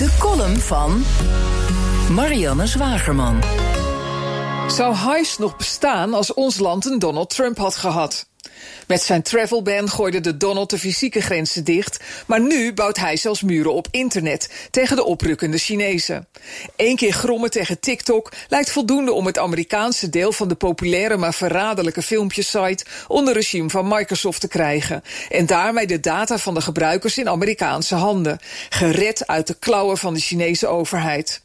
De column van Marianne Zwagerman. Zou Heist nog bestaan als ons land een Donald Trump had gehad? Met zijn travel ban gooide de Donald de fysieke grenzen dicht, maar nu bouwt hij zelfs muren op internet tegen de oprukkende Chinezen. Eén keer grommen tegen TikTok lijkt voldoende om het Amerikaanse deel van de populaire maar verraderlijke filmpjessite onder regime van Microsoft te krijgen en daarmee de data van de gebruikers in Amerikaanse handen, gered uit de klauwen van de Chinese overheid.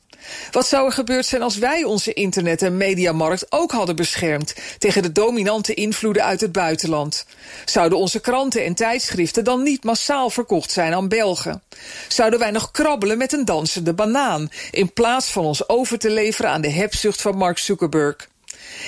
Wat zou er gebeurd zijn als wij onze internet- en mediamarkt ook hadden beschermd tegen de dominante invloeden uit het buitenland? Zouden onze kranten en tijdschriften dan niet massaal verkocht zijn aan Belgen? Zouden wij nog krabbelen met een dansende banaan in plaats van ons over te leveren aan de hebzucht van Mark Zuckerberg?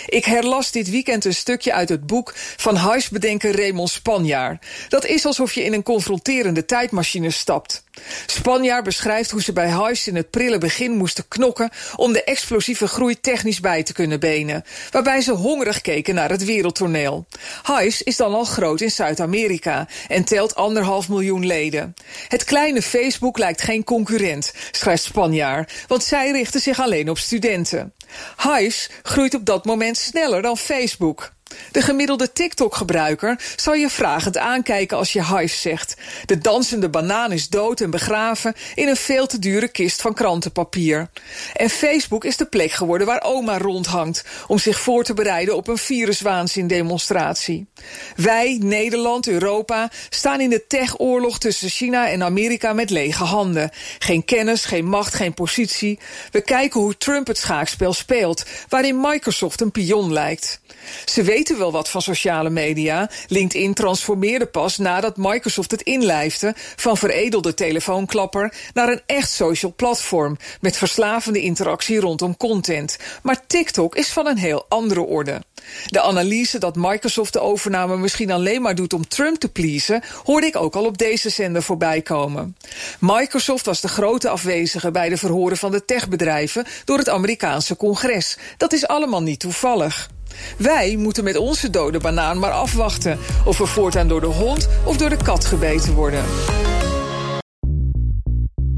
Ik herlas dit weekend een stukje uit het boek van huisbedenker Raymond Spanjaar. Dat is alsof je in een confronterende tijdmachine stapt. Spanjaar beschrijft hoe ze bij Huis in het prille begin moesten knokken om de explosieve groei technisch bij te kunnen benen, waarbij ze hongerig keken naar het wereldtoneel. Huis is dan al groot in Zuid-Amerika en telt anderhalf miljoen leden. Het kleine Facebook lijkt geen concurrent, schrijft Spanjaar, want zij richten zich alleen op studenten. Hives groeit op dat moment sneller dan Facebook. De gemiddelde TikTok-gebruiker zal je vragend aankijken als je Hive zegt. De dansende banaan is dood en begraven in een veel te dure kist van krantenpapier. En Facebook is de plek geworden waar oma rondhangt om zich voor te bereiden op een viruswaanzin-demonstratie. Wij, Nederland, Europa, staan in de tech-oorlog tussen China en Amerika met lege handen. Geen kennis, geen macht, geen positie. We kijken hoe Trump het schaakspel speelt, waarin Microsoft een pion lijkt. Ze wel wat van sociale media. LinkedIn transformeerde pas nadat Microsoft het inlijfde van veredelde telefoonklapper naar een echt social platform met verslavende interactie rondom content. Maar TikTok is van een heel andere orde. De analyse dat Microsoft de overname misschien alleen maar doet om Trump te pleasen, hoorde ik ook al op deze zender voorbij komen. Microsoft was de grote afwezige bij de verhoren van de techbedrijven door het Amerikaanse congres. Dat is allemaal niet toevallig. Wij moeten met onze dode banaan maar afwachten of we voortaan door de hond of door de kat gebeten worden.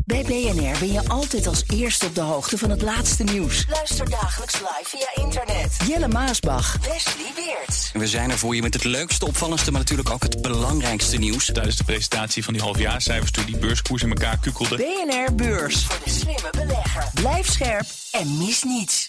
Bij BNR ben je altijd als eerste op de hoogte van het laatste nieuws. Luister dagelijks live via internet. Jelle Maasbach. Wesley Weert. We zijn er voor je met het leukste, opvallendste, maar natuurlijk ook het belangrijkste nieuws. Tijdens de presentatie van die halfjaarcijfers toen die beurskoers in elkaar kukkelde. BNR Beurs. Voor de slimme belegger. Blijf scherp en mis niets.